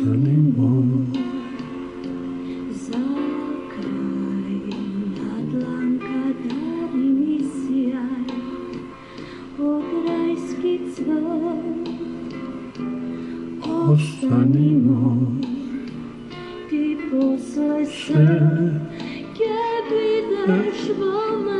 Иерусалим мой. Остани мой, ты послайся, я видишь во мне.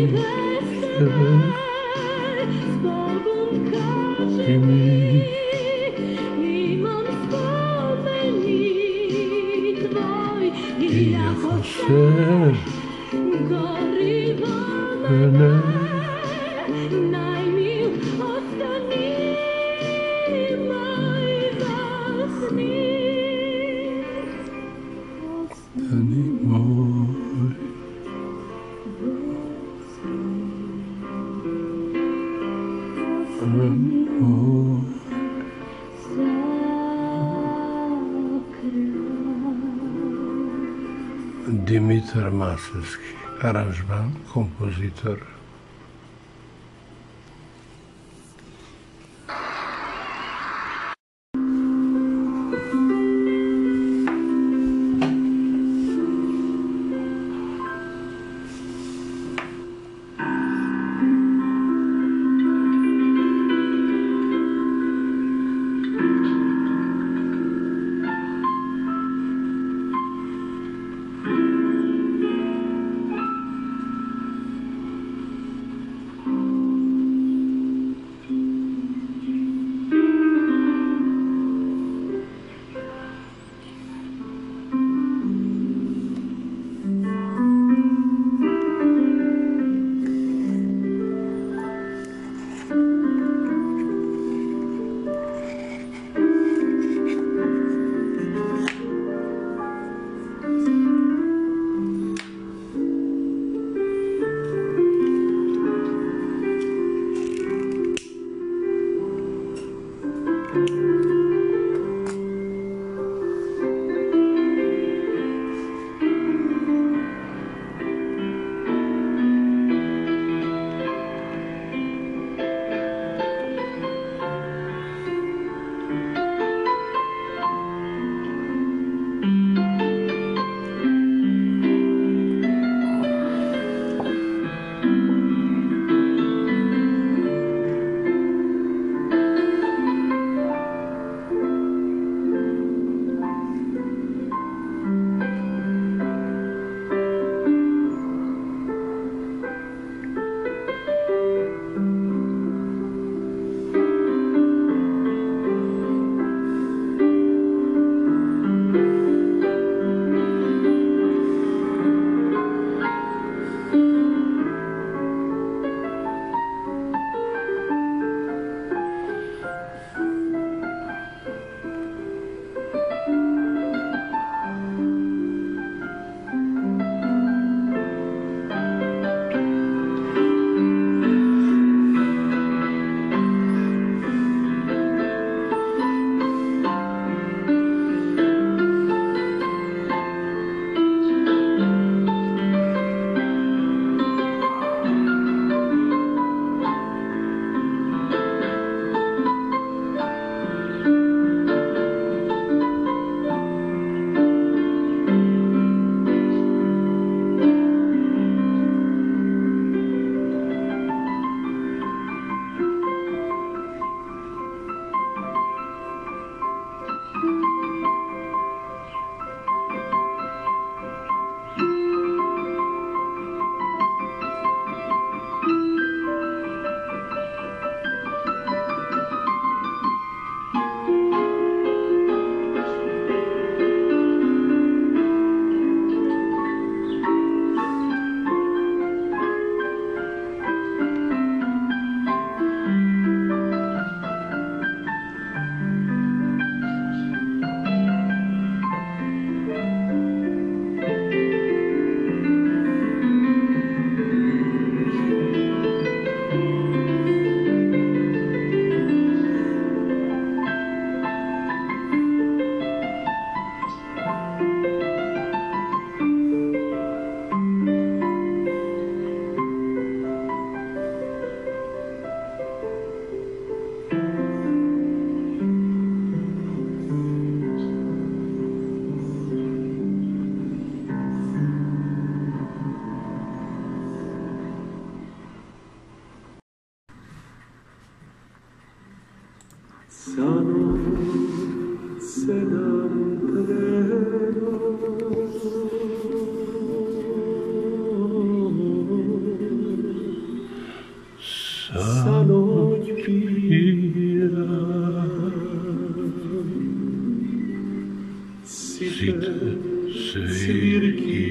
Thank you. Massas, Aranjman, compositor. Ricky.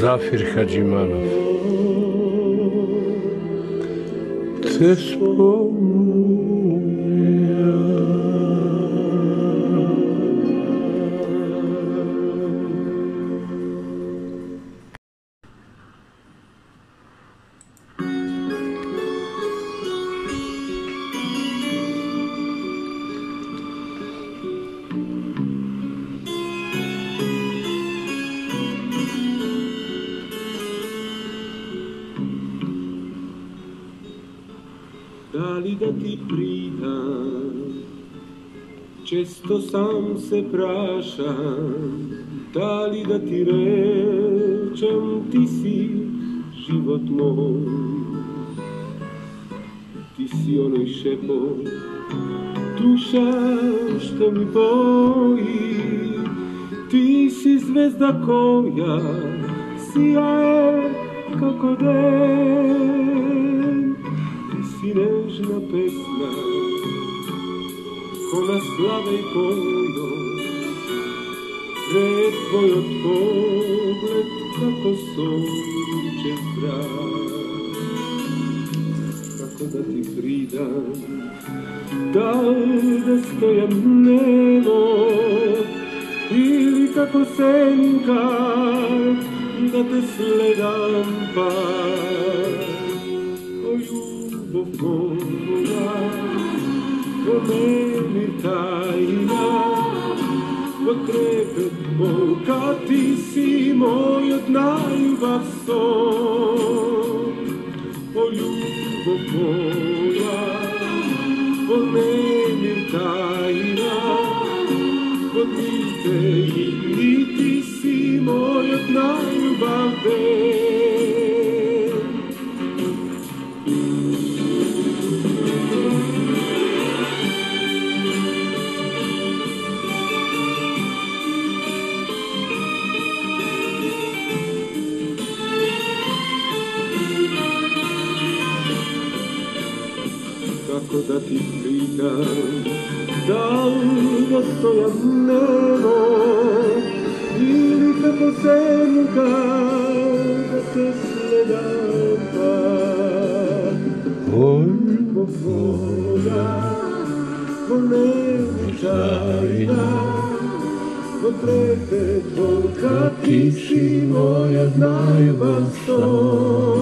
Zafir Hadzimanov. Ty spół ти придам. Често сам се прашам, дали да ти речам, ти си живот мој. Ти си оној шепо, душа што ми бои. Ти си звезда која си сијае како ден. snežna pekla, kona slave i polno, pred tvoj pogled kako sunče zdrav. Kako da ti pridam, da li da stojam nemo, ili kako senka, da te sledam par. tvoja, pomeni tajna. Potreben bo, kaj ti si moj od najvav son. O ljubo moja, pomeni tajna. Podnite in niti si moj od najvav cosa ti sfiga dal rosso e al nero ili kako se muka da te sledava koliko voda ponevičajna potrebe tolika ti si moja najvan stoj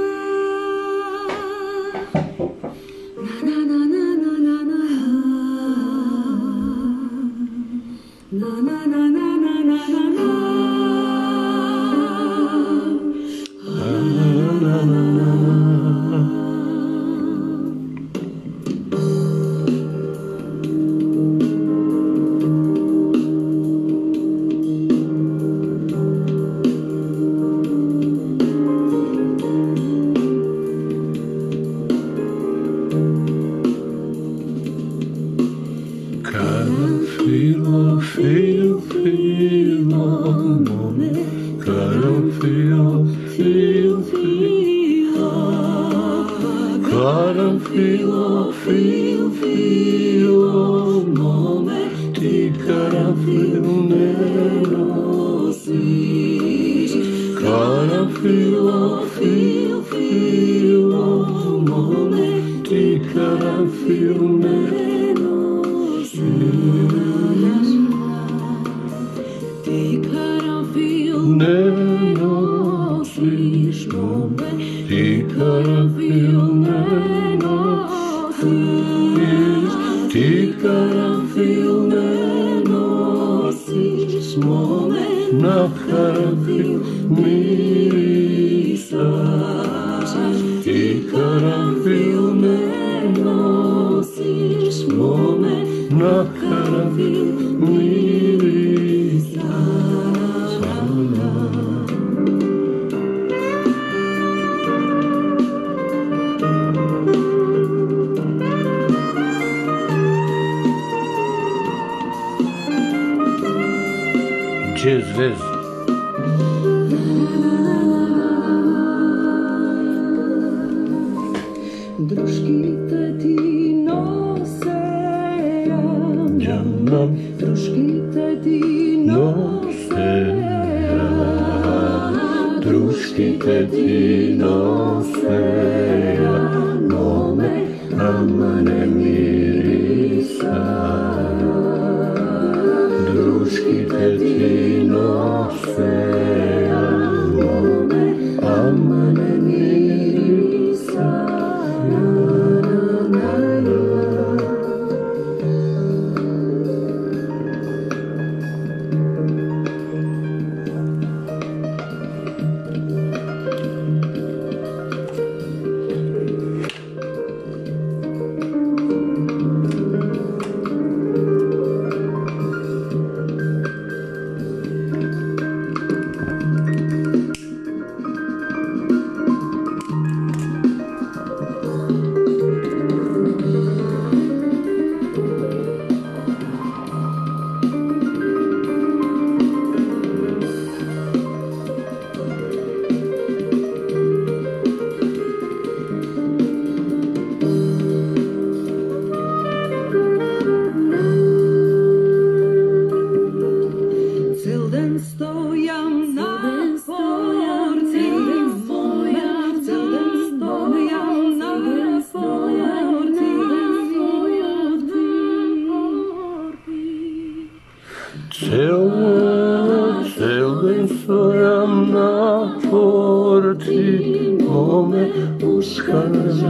feel, feel, feel, Karam feel, feel, feel, nome ti karam feel. Nerosiš. Karam feel, feel, feel, nome te Sfinte dinoseia, nome amane mirisa. Druškite dinoseia, enferma por ti, come os caras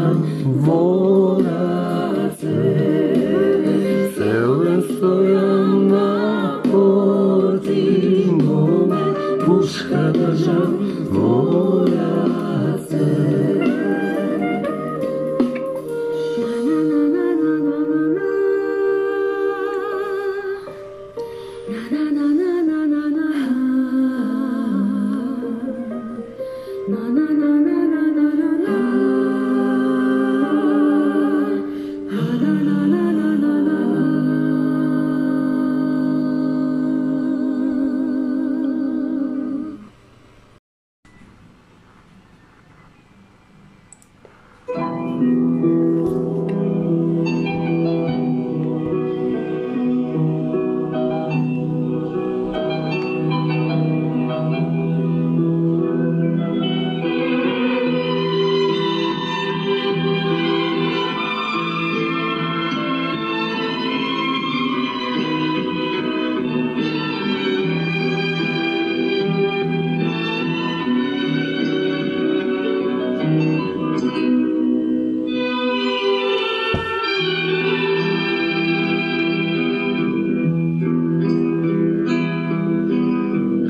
vorais.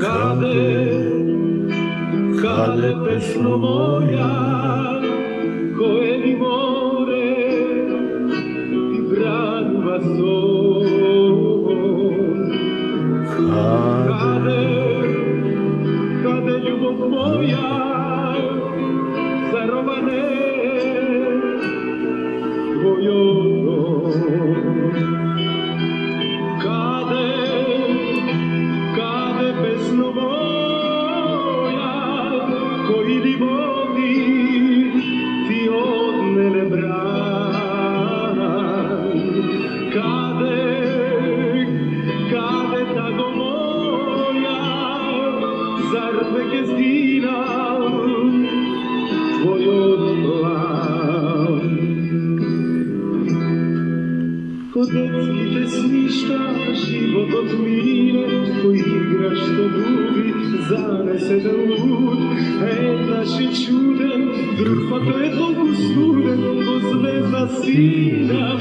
Kade, kade peslo moja. Детските смишта, животот мине, кој игра што губи, занесе да луд. Еднаш е чуден, друг па третом студен, во звезда сина,